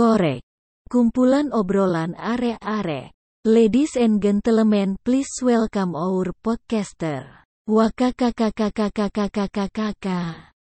korek. Kumpulan obrolan are-are. Ladies and gentlemen, please welcome our podcaster. Wakakakakakakakakakakaka.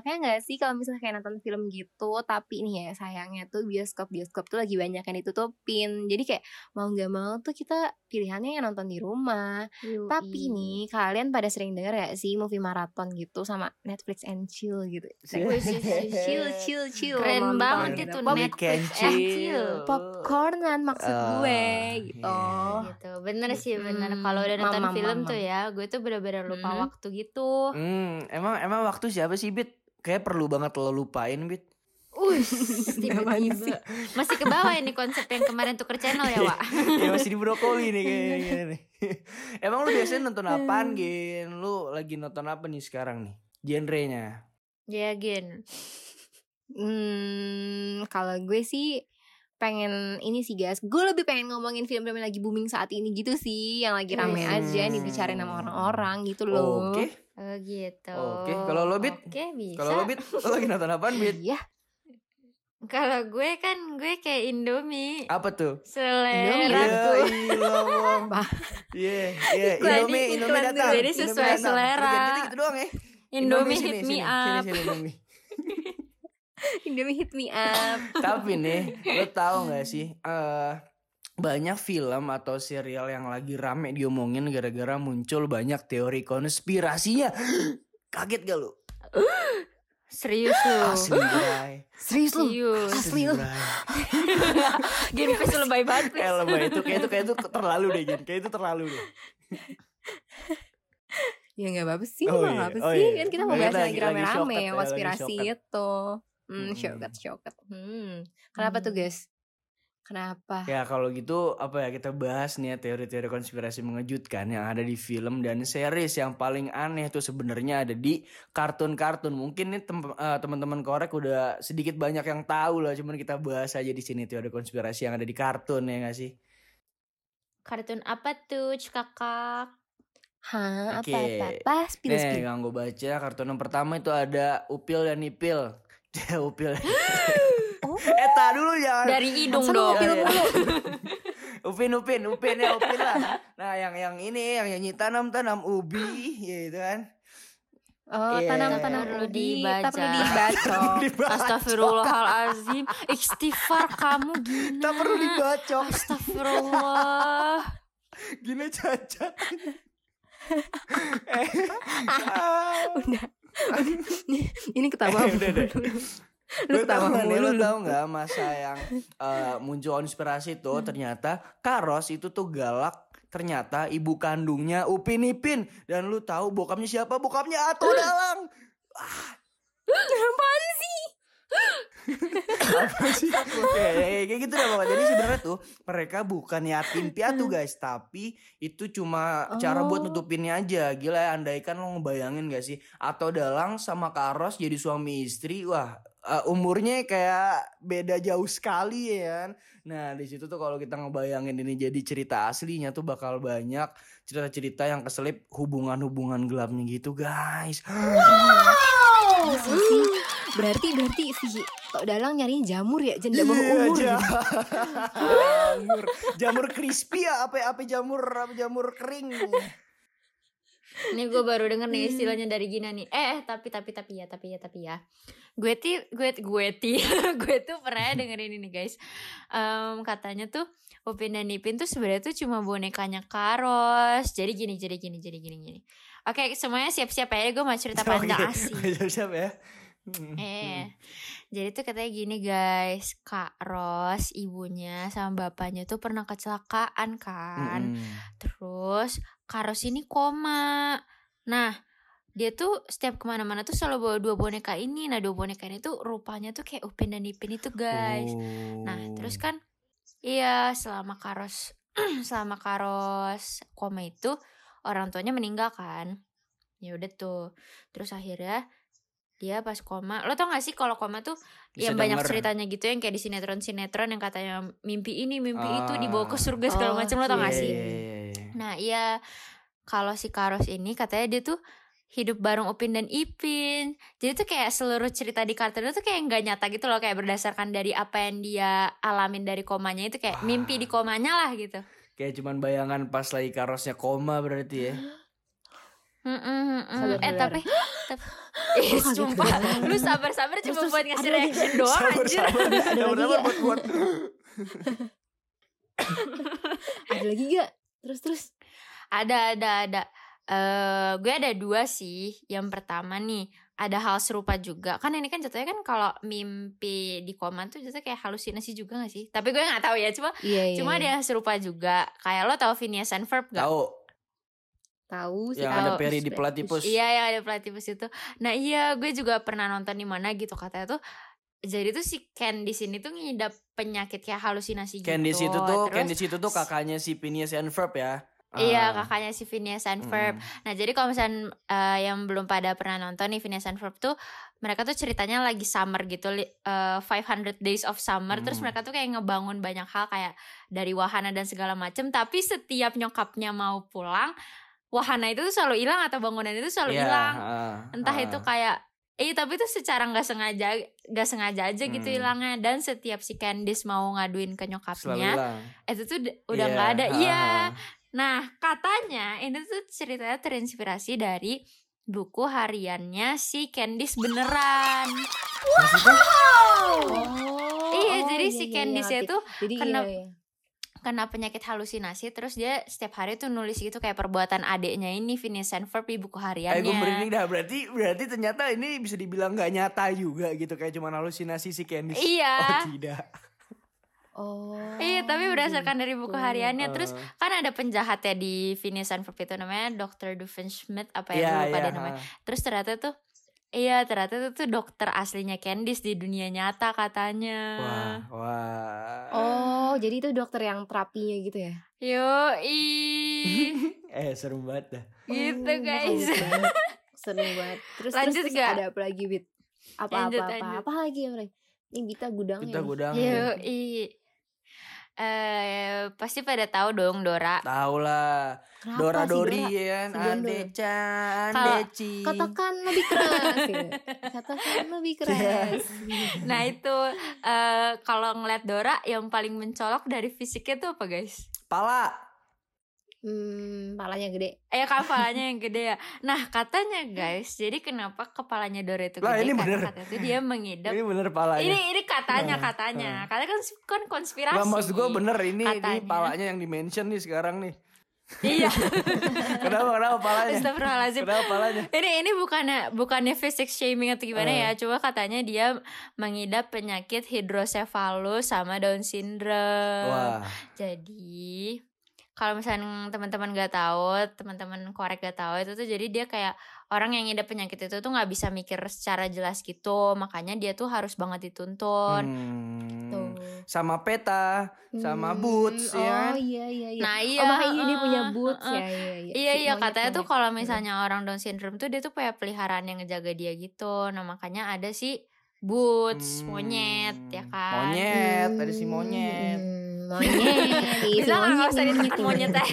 Enaknya nggak sih kalau misalnya kayak nonton film gitu tapi nih ya sayangnya tuh bioskop bioskop tuh lagi banyak yang ditutupin. Jadi kayak mau nggak mau tuh kita pilihannya yang nonton di rumah. Tapi nih kalian pada sering denger gak sih movie maraton gitu sama Netflix and chill gitu? Chill chill chill. Keren banget itu Netflix eh, and chill. popcornan maksud gue Ah, gitu. Iya. gitu. Bener sih bener. Kalau udah nonton Mamam, film mamam. tuh ya gue tuh bener-bener lupa Mm. waktu gitu. Hmm, emang emang waktu siapa sih Bit? Kayak perlu banget lo lupain Bit. Ush, tiba-tiba masih ke bawah ini konsep yang kemarin tuker channel ya Wak ya masih di brokoli nih kayaknya nih. emang lu biasanya nonton apaan, Gin? Lu lagi nonton apa nih sekarang nih? Genrenya. ya Gin Hmm, kalau gue sih pengen ini sih guys, gue lebih pengen ngomongin film-film yang lagi booming saat ini gitu sih, yang lagi rame Hmm. aja nih bicarain sama orang-orang gitu loh. Oke. Oh gitu Oke, kalau lo, Bit? oke bisa Kalau lo Bit, lo lagi nonton apaan, Bit? Iya, kalau gue kan gue kayak Indomie Apa tuh? selera Indomie. Iya, tuh iya, Indomie, Indomie iklan datang. jadi Indomie sesuai datang. selera. Udah Gitu, gitu doang ya. Indomie sini, hit me sini, up Sini, sini, Indomie. Indomie hit me up. Tapi nih, lo tau gak sih? eh banyak film atau serial yang lagi rame diomongin gara-gara muncul banyak teori konspirasinya. Kaget gak lu? serius lu Asli, Bray. Serius lu? serius Asli lu. Gini lu lebay banget Eh, lebay itu kayak itu kayak itu terlalu deh, Gin. Kayak itu terlalu deh. Ya nggak apa-apa sih, Oh iya, apa oh sih? iya. Kan kita mau bahas lagi- rame-rame ya, konspirasi itu. Hmm, Hmm. syoket, syoket. Hmm. Kenapa tuh Hmm. guys? Kenapa? Ya kalau gitu apa ya kita bahas nih ya teori-teori konspirasi mengejutkan yang ada di film dan series yang paling aneh tuh sebenarnya ada di kartun-kartun. Mungkin nih tem- eh, teman-teman korek udah sedikit banyak yang tahu lah, cuman kita bahas aja di sini teori konspirasi yang ada di kartun ya gak sih? kartun apa tuh kakak Hah, Oke. apa-apa? Spill, Nih spill. yang gue baca kartun yang pertama itu ada Upil dan Nipil. Upil. Tak dulu jangan. dari hidung dong mulu? Upin Upin Upin ya Upin lah. Nah yang yang ini yang nyanyi tanam tanam ubi ya itu kan. Oh, Iya. tanam-tanam Perlu ubi, dibaca. tak perlu dibaca. Dibacok. Astagfirullahalazim Istighfar kamu Gina Tak perlu dibacok. Astagfirullah Gini cacat. eh, ah. Udah. Ini ketawa Eh, udah deh. Lu tahu nggak nih, lu tahu nggak masa yang eh, muncul konspirasi tuh ternyata Karos itu tuh galak ternyata ibu kandungnya Upin Ipin. Dan lu tahu bokapnya siapa? Bokapnya Ato Dalang. Apaan sih? apa sih? Kayak kayak gitu dah pokoknya. Jadi sebenarnya tuh mereka bukan yatim piatu guys. Tapi itu cuma cara buat Oh. nutupinnya aja. Gila ya andaikan lo ngebayangin gak sih? Atau dalang sama karos jadi suami istri wah eh, umurnya kayak beda jauh sekali ya kan nah di situ tuh kalau kita ngebayangin ini jadi cerita aslinya tuh bakal banyak cerita-cerita yang keselip hubungan-hubungan gelapnya gitu guys Masa sih? Berarti berarti si Tok Dalang nyariin jamur ya, janda bawah Iya, umur. ja- gitu. jamur jamur crispy ya apa apa jamur apa jamur kering Ini gue baru denger nih istilahnya dari Gina nih. Eh eh, tapi tapi tapi ya tapi ya tapi ya. Gue ti gue gue ti gue tuh pernah dengerin ini guys. Em, Katanya tuh Upin dan Ipin tuh sebenarnya tuh cuma bonekanya Karos. Jadi gini jadi gini jadi gini gini. Oke semuanya siap-siap ya. Gue mau cerita panjang asik. Siap ya. Hmm, Eh, jadi tuh katanya gini guys, Kak Ros, ibunya sama bapaknya tuh pernah kecelakaan kan. Mm-mm. Terus Kak Ros ini koma. Nah, dia tuh setiap ke mana-mana tuh selalu bawa dua boneka ini. Nah, dua boneka ini tuh rupanya tuh kayak Upin dan Ipin itu guys. Nah, terus Oh. kan iya selama Karos selama Karos koma itu orang tuanya meninggal kan. Ya udah tuh. Terus akhirnya dia pas koma lo tau gak sih kalau koma tuh Bisa yang banyak denger. ceritanya gitu yang kayak di sinetron sinetron yang katanya mimpi ini mimpi itu Ah. dibawa ke surga segala Oh, macam lo tau gak Iya, sih iya, iya. Nah iya kalau si Karos ini katanya dia tuh hidup bareng Upin dan Ipin jadi tuh kayak seluruh cerita di kartun itu tuh kayak nggak nyata gitu loh kayak berdasarkan dari apa yang dia alamin dari komanya itu kayak mimpi di komanya lah gitu Kayak cuman bayangan pas lagi karosnya koma berarti ya. Mm-mm, mm-mm. Sabar, eh tapi, tapi Ih, sumpah lu sabar-sabar cuma Terus, buat ngasih reaction doang anjir sabar, Ada sabar, lagi sabar, nggak? buat, buat. Ada lagi gak? Terus terus. ada ada ada eh gue ada dua sih yang pertama nih ada hal serupa juga kan ini kan jatuhnya kan kalau mimpi di koma tuh jatuhnya kayak halusinasi juga gak sih tapi gue nggak tahu ya cuma Iya iya. cuma ada yang serupa juga kayak lo tau Phineas and Ferb gak Tahu tahu sih. yang tahu. ada peri di platypus. Iya yang ada platypus itu. Nah iya gue juga pernah nonton di mana gitu katanya tuh. Jadi tuh si Candice ini tuh ngidap penyakit kayak halusinasi gitu. itu tuh, Terus, Candice itu tuh kakaknya si Phineas and Ferb ya. Iya Ah. kakaknya si Phineas and Ferb. Mm. Nah jadi kalau misalnya eh, yang belum pada pernah nonton nih Phineas and Ferb tuh mereka tuh ceritanya lagi summer gitu li- eh, 500 days of summer terus Hmm. mereka tuh kayak ngebangun banyak hal kayak dari wahana dan segala macem tapi setiap nyokapnya mau pulang wahana itu tuh selalu hilang atau bangunan itu selalu Iya, hilang ah, entah ah. itu kayak eh tapi itu secara nggak sengaja nggak sengaja aja gitu Hmm. hilangnya dan setiap si Candice mau ngaduin ke nyokapnya itu tuh udah Iya, nggak ada ah, iya ah. nah katanya ini tuh ceritanya terinspirasi dari buku hariannya si Candice beneran Maksudnya? Oh. iya oh, jadi iya, si iya, Candice iya, itu Jadi kena- iya, iya. Kena penyakit halusinasi terus dia setiap hari tuh nulis gitu kayak perbuatan adiknya ini Phineas and Ferb di buku Eh gue hariannya merinding dah berarti berarti ternyata ini bisa dibilang gak nyata juga gitu kayak cuma halusinasi si Candice. iya Oh tidak. Oh. iya tapi berdasarkan dari buku gitu. hariannya terus Eh, kan ada penjahat ya di Phineas and Ferb itu namanya Dr. Doofenshmirtz apa ya gue lupa deh namanya terus ternyata tuh iya ternyata itu tuh dokter aslinya Candice di dunia nyata katanya Wah, wah. Oh, jadi itu dokter yang terapinya gitu ya? yo Eh seru banget dah. gitu Oh, guys bagus banget. Seru banget. Terus Lanjut terus, nggak? ada apa lagi, Bit? Apa Lanjut, apa apa, lanjut. apa lagi yang lain? Ini Bita gudangnya. Kita nih. gudang. yo eh pasti pada tahu dong Dora Tahu lah. Dora Dori Dora? ya kan. Si Gondor. Ande-chan, Kalau- Deci. Katakan lebih keras gitu. Katakan lebih keras. nah itu eh kalau ngeliat Dora yang paling mencolok dari fisiknya tuh apa guys Pala. Hmm, palanya gede. Eh kepalanya yang gede ya. Nah katanya guys, jadi kenapa kepalanya Dora itu Lah, gede? ini Karena bener. katanya tuh dia mengidap. Ini bener palanya. Ini ini katanya Nah, katanya. nah. Katanya kan kan konspirasi. Lah maksud gue bener ini, ini Katanya. palanya yang dimention nih sekarang nih. Iya. Kenapa kenapa palanya? Astagfirullahaladzim. kenapa palanya? Ini ini bukannya bukannya physics shaming atau gimana Eh. ya? Coba katanya dia mengidap penyakit hidrosefalus sama Down syndrome. Wah. Jadi kalau misalnya teman-teman gak tahu, teman-teman korek gak tahu itu tuh jadi dia kayak orang yang ngidap penyakit itu tuh nggak bisa mikir secara jelas gitu, makanya dia tuh harus banget dituntun. Hmm. Tuh. Sama peta, sama Hmm, boots oh, ya. iya iya iya. Nah iya, oh, makanya dia punya boots heeh. ya iya iya. Iya iya monyet- katanya tuh kalau misalnya orang Down syndrome tuh dia tuh kayak peliharaan yang ngejaga dia gitu. Nah makanya ada si boots Hmm. monyet ya kan. Monyet, ada si monyet. Hmm, monyet. Iya, Bisa nggak usah ditekan monyetnya?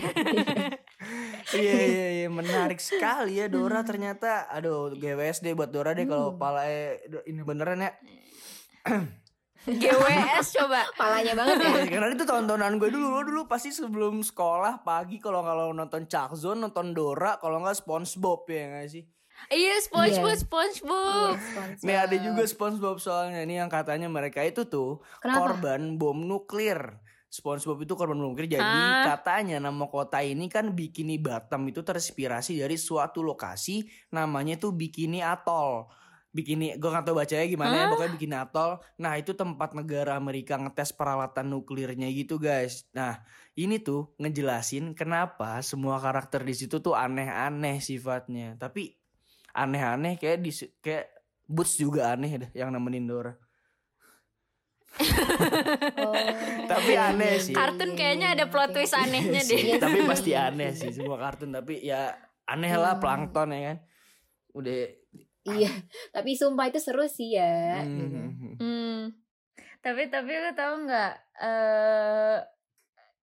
iya iya iya menarik sekali ya Dora ternyata. Aduh GWS deh buat Dora deh kalau Hmm. pala eh, ini beneran ya. GWS coba. Palanya banget ya. Karena itu tontonan gue dulu Lo dulu pasti sebelum sekolah pagi kalau kalau nonton Chuck Zone nonton Dora kalau nggak SpongeBob ya nggak sih? Iya SpongeBob Iya. SpongeBob. Iya. Nih ada juga SpongeBob soalnya ini yang katanya mereka itu tuh Kenapa? korban bom nuklir. SpongeBob itu korban nuklir. Jadi Ah. katanya nama kota ini kan Bikini Bottom itu terinspirasi dari suatu lokasi namanya tuh Bikini Atoll. Bikini, gue gak tau bacanya gimana ya, pokoknya Bikini Atoll. Nah itu tempat negara Amerika ngetes peralatan nuklirnya gitu guys. Nah ini tuh ngejelasin kenapa semua karakter di situ tuh aneh-aneh sifatnya. Tapi aneh-aneh kayak di kayak Boots juga aneh deh yang nemenin Dora. Oh, Tapi aneh sih. Kartun kayaknya ada plot twist anehnya Iya deh. sih, tapi pasti aneh sih semua kartun tapi ya aneh lah Hmm. plankton ya kan. Udah iya tapi sumpah itu seru sih ya Hmm, gitu. hmm. Tapi tapi lu tahu nggak eh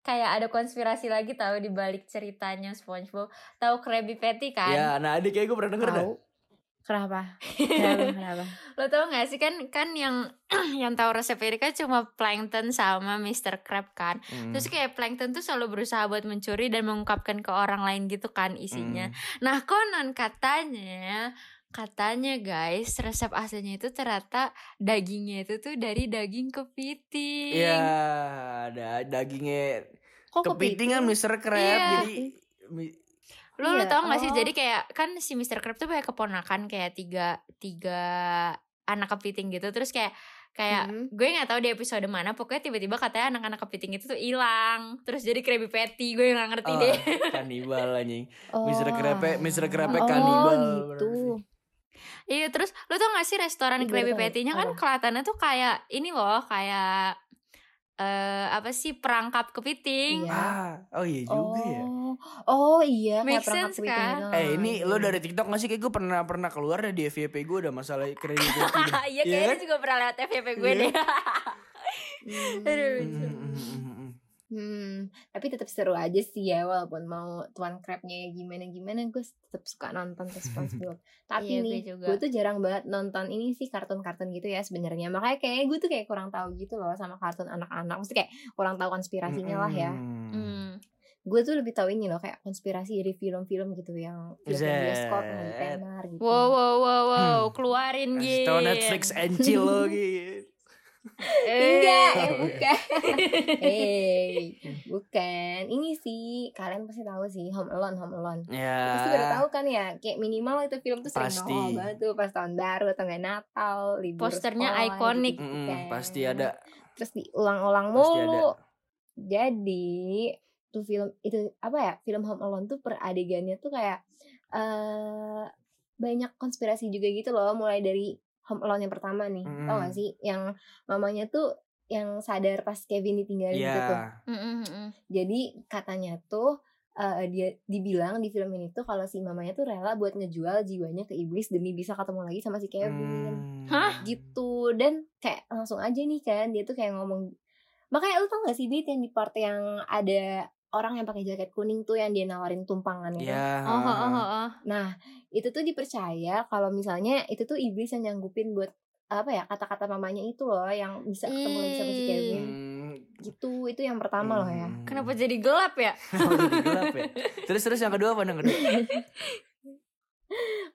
kayak ada konspirasi lagi tahu di balik ceritanya SpongeBob. Tahu Krabby Patty kan? Ya, nah adik kayak gue pernah denger dah. Kenapa kenapa kenapa Lo tau gak sih kan kan yang yang tahu resep ini kan cuma Plankton sama Mr. Crab kan. Hmm. Terus kayak Plankton tuh selalu berusaha buat mencuri dan mengungkapkan ke orang lain gitu kan isinya. Hmm. Nah konon katanya katanya guys resep aslinya itu ternyata dagingnya itu tuh dari daging kepiting. Iya, ada dagingnya kok kepiting kan Mr. Crab Iya. jadi Lu, lu Iya, tau gak sih oh. jadi kayak kan si Mr. Crab tuh kayak keponakan kayak tiga tiga anak kepiting gitu terus kayak kayak Hmm. gue nggak tahu di episode mana pokoknya tiba-tiba katanya anak-anak kepiting itu tuh hilang terus jadi Krabby Patty gue nggak ngerti oh, deh kanibal anjing. Oh. Mr. Crab Mr. Crab oh kanibal. gitu iya terus lu tau gak sih restoran Krabby. Patty-nya kan kelihatannya tuh kayak ini loh kayak eh apa sih perangkap kepiting Iya. Ah, oh iya juga ya. Oh iya Make sense, kepiting kan? gitu. Eh ini Iya. lo dari TikTok gak sih kayak gue pernah pernah keluar deh di FYP gue udah masalah kredit gue. Iya kayaknya juga pernah liat FYP gue Iya. deh Hmm. Aduh, Hmm, hmm, hmm, hmm, hmm. Hmm, tapi tetap seru aja sih ya walaupun mau tuan crabnya gimana gimana gue tetap suka nonton ke SpongeBob. tapi Iya, gue nih juga. gue tuh jarang banget nonton ini sih kartun-kartun gitu ya sebenarnya. Makanya kayak gue tuh kayak kurang tahu gitu loh sama kartun anak-anak. Mesti kayak kurang tahu konspirasinya lah ya. Hmm. Hmm. Gue tuh lebih tahu ini loh kayak konspirasi dari film-film gitu yang bioskop tenar gitu. Wow wow wow wow keluarin Kasih gitu tau Netflix and chill lo gitu. Enggak, eh Eh. bukan. hey, bukan. Ini sih kalian pasti tahu sih Home Alone, Home Alone. Ya. Pasti pada tahu kan ya, kayak minimal itu film tuh sering Pasti. nongol banget tuh pas tahun baru atau nggak Natal, libur Posternya sekolah, ikonik. gitu-gitu Mm-mm, kan. pasti ada. Terus diulang-ulang mulu. Jadi tuh film itu apa ya? Film Home Alone tuh per adegannya tuh kayak eh banyak konspirasi juga gitu loh, mulai dari Home Alone yang pertama nih, tau Mm. gak sih? Yang mamanya tuh yang sadar pas Kevin ditinggalin gitu tuh. Iya. Mm, mm, mm. Jadi katanya tuh eh, dia dibilang di film ini tuh kalau si mamanya tuh rela buat ngejual jiwanya ke iblis demi bisa ketemu lagi sama si Kevin. Hmm. Hah? Gitu dan kayak langsung aja nih kan dia tuh kayak ngomong makanya lu tau gak sih Bit yang di part yang ada orang yang pakai jaket kuning tuh yang dia nawarin tumpangan gitu. Ya. Oh, oh, oh, oh. Nah, itu tuh dipercaya kalau misalnya itu tuh iblis yang nyanggupin buat apa ya kata-kata mamanya itu loh yang bisa ketemu lagi sama si Kevin. Hmm. Gitu, itu yang pertama loh ya. Hmm. Kenapa jadi gelap ya? Kenapa jadi gelap ya? Terus terus yang kedua apa yang kedua?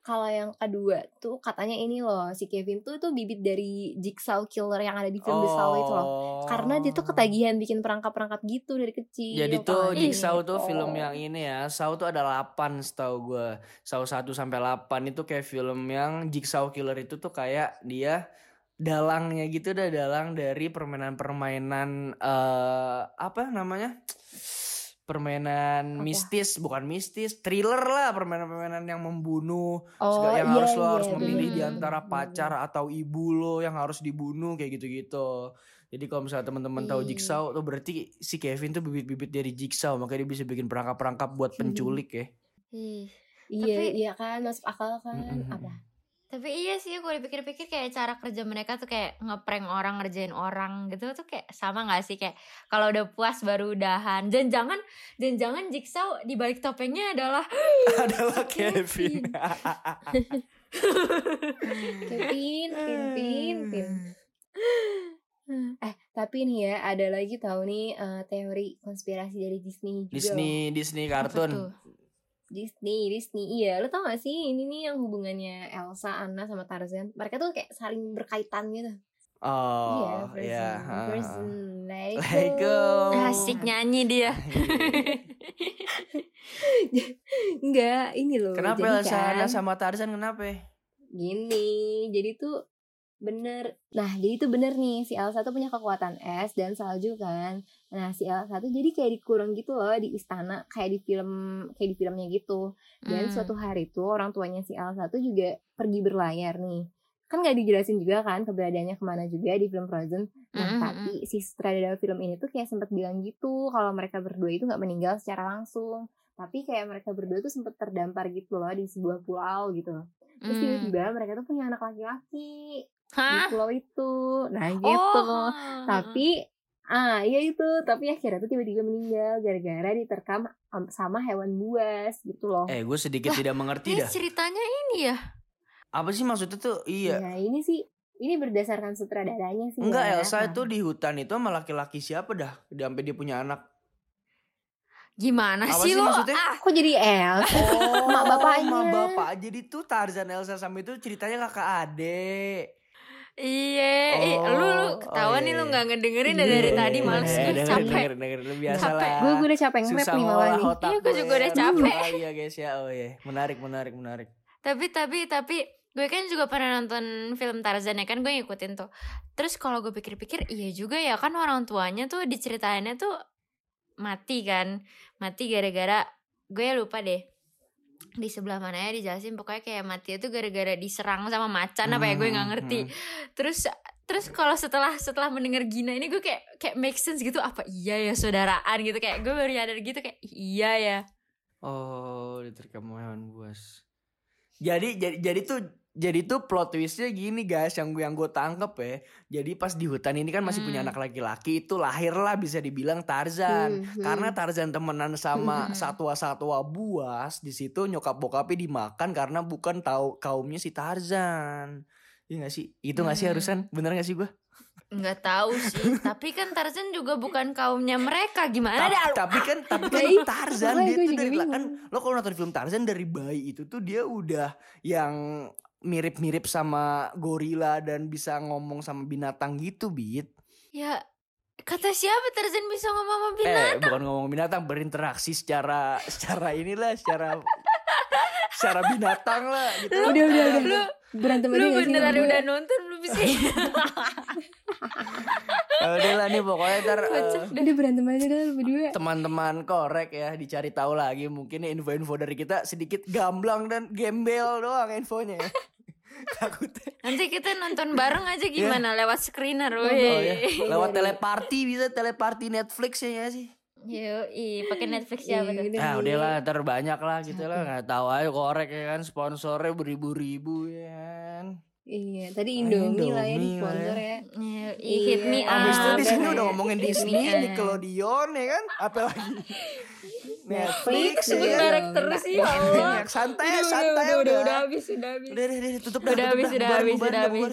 Kalau yang kedua tuh katanya ini loh si Kevin tuh tuh bibit dari Jigsaw killer yang ada di film The Saw itu loh. Karena dia tuh ketagihan bikin perangkap-perangkap gitu dari kecil. Jadi tuh kan. Jigsaw tuh Oh. film yang ini ya. Saw tuh ada 8 setahu gue. Saw 1 sampai 8 itu kayak film yang Jigsaw Killer itu tuh kayak dia dalangnya gitu dah dalang dari permainan-permainan eh apa namanya? Permainan Apa? mistis, bukan mistis, thriller lah, permainan-permainan yang membunuh, Oh, Segala- yang iya, harus lo iya, harus memilih di bener, antara pacar atau ibu lo yang harus dibunuh kayak gitu-gitu. Jadi kalau misalnya teman-teman tahu Ih. Jigsaw tuh berarti si Kevin tuh bibit-bibit dari Jigsaw makanya dia bisa bikin perangkap-perangkap buat penculik ya. Ih. Iya, Tapi- iya kan masuk akal kan. Mm-mm. Apa? Tapi iya sih gue dipikir-pikir kayak cara kerja mereka tuh kayak ngeprank orang ngerjain orang gitu tuh kayak sama gak sih kayak kalau udah puas baru udahan dan jangan dan jangan Jigsaw di balik topengnya adalah Adalah Kevin. Kevin, Pin, Pin. Eh, tapi nih ya ada lagi tahu nih eh, teori konspirasi dari Disney juga. Disney Disney kartun. Disney, Disney. Iya, lo tau gak sih ini nih yang hubungannya Elsa, Anna sama Tarzan. Mereka tuh kayak saling berkaitan gitu. Oh, iya, iya. Frozen, Frozen, Lego. Lego. Asik nyanyi dia. Enggak, ini loh. Kenapa jadi Elsa kan, Anna sama Tarzan kenapa? Gini, jadi tuh bener. Nah, jadi tuh bener nih si Elsa tuh punya kekuatan es dan salju kan. Nah, si Elsa tuh jadi kayak dikurung gitu loh di istana kayak di film kayak di filmnya gitu. Dan Hmm. suatu hari tuh orang tuanya si Elsa tuh juga pergi berlayar nih. Kan gak dijelasin juga kan keberadaannya ke mana juga di film Frozen. Nah, Mm-mm, tapi si sutradara film ini tuh kayak sempat bilang gitu kalau mereka berdua itu nggak meninggal secara langsung. Tapi kayak mereka berdua tuh sempat terdampar gitu loh di sebuah pulau gitu. terus Hmm. tiba-tiba mereka tuh punya anak laki-laki di Hah? pulau itu nah gitu Oh. tapi ah iya itu tapi akhirnya tuh tiba-tiba meninggal gara-gara diterkam am- sama hewan buas gitu loh Eh, gue sedikit tidak mengerti Ini dah. ceritanya ini ya. Apa sih maksudnya tuh? Iya. nah ini sih ini berdasarkan sutradaranya sih Enggak, ya. Elsa itu di hutan itu sama laki-laki siapa dah? Dia sampai dia punya anak. Gimana Apa sih sih lu? maksudnya? Ah, kok jadi Elsa Oh, Mak bapaknya. Mak bapak. Jadi tuh Tarzan Elsa sama itu ceritanya kakak adik. Iya, Oh, lu lu oh ketahuan nih iya. lu nggak ngedengerin dari Iya, tadi iya, males iya. gue denger, capek. Denger, denger, denger. Biasa Capek. lah. gue gue udah capek nge-rap nih malah nih Iya, gue juga udah capek. Oh, iya guys ya. Oh iya. Menarik, menarik, menarik, menarik. Tapi tapi gue kan juga pernah nonton film Tarzan ya kan gue ngikutin tuh. Terus kalau gue pikir-pikir iya juga ya kan orang tuanya tuh diceritainnya tuh mati kan. Mati gara-gara gue lupa deh di sebelah mana ya dijelasin. Pokoknya kayak mati itu gara-gara diserang sama macan apa ya gue nggak Hmm, ngerti. hmm. terus terus kalau setelah setelah mendengar Gina ini gue kayak kayak make sense gitu. Apa iya ya saudaraan gitu. Kayak gue baru nyadar gitu kayak iya ya. Oh, diterkam hewan buas. Jadi jadi jadi tuh jadi tuh plot twistnya gini guys yang gue yang gue tangkep ya. Jadi pas di hutan ini kan masih punya Hmm. anak laki-laki itu lahirlah bisa dibilang Tarzan. Hmm, hmm. Karena Tarzan temenan sama Hmm. satwa-satwa buas di situ nyokap bokapnya dimakan karena bukan tahu kaumnya si Tarzan. Iya gak sih? Itu gak sih Hmm. harusan? Bener gak sih gue? nggak tahu sih tapi kan Tarzan juga bukan kaumnya mereka Ta- gimana dah tapi kan tapi kan Tarzan dia tuh dari kan lo kalau nonton film Tarzan dari bayi itu tuh dia udah yang mirip-mirip sama gorila dan bisa ngomong sama binatang gitu bit Ya kata siapa Tarzan bisa ngomong sama eh binatang? bukan ngomong binatang berinteraksi secara secara inilah secara secara binatang lah gitu udah udah udah Lu berantem lu beneran udah nonton belum sih? Ya udah lah nih pokoknya ntar eh, udah berantem aja dah berdua teman-teman korek ya dicari tahu lagi mungkin info-info dari kita sedikit gamblang dan gembel doang infonya ya. takutnya Nanti kita nonton bareng aja gimana lewat screener Oh weh. ya, lewat teleparty bisa teleparty Netflix ya sih? Yo, i pakai Netflix siapa tuh? Iya, Ah iya. udah lah, ntar banyak lah gitu lah, nggak tahu aja korek ya kan sponsornya beribu-ribu ya kan. Iya tadi Indomie, lah ya di Indomie lah sponsor ya. ya Iya. hit me Abis itu up. di sini udah ya. ngomongin Disney, up. Nickelodeon ya kan, apalagi Netflix Sebut ya. merek terus ya Allah. Banyak. Santai, Udah, santai udah, udah. udah, udah habis, udah habis. Udah, udah, udah, tutup dah. Udah habis, dah. udah habis, udah dah, habis.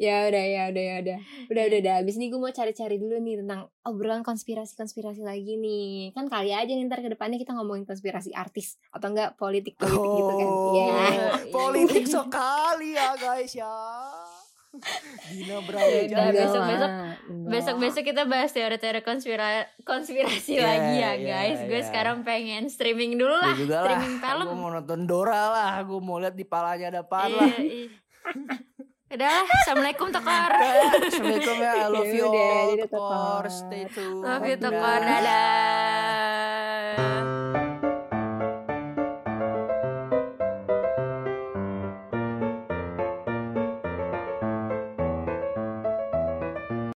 Ya udah ya udah ya udah udah udah udah abis nih gue mau cari-cari dulu nih tentang obrolan konspirasi-konspirasi lagi nih kan kali aja nih ntar ke depannya kita ngomongin konspirasi artis atau enggak politik politik gitu kan Oh, ya politik sekali ya guys ya. Dina berani Udah, jalan. besok-besok- Enggak. Besok-besok kita bahas teori-teori konspira konspirasi Iya, lagi ya iya, guys. Gue iya. sekarang pengen streaming dulu lah. Juga lah. streaming film. Gue mau nonton Dora lah. Gue mau lihat di palanya ada apa lah. Udah Assalamualaikum Tokor. Assalamualaikum ya. I love you all. Tokor. Stay tuned. Love you. Tokor. Dadah.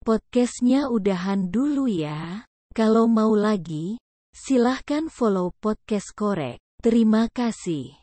Podcastnya udahan dulu ya. Kalau mau lagi, silahkan follow podcast korek. Terima kasih.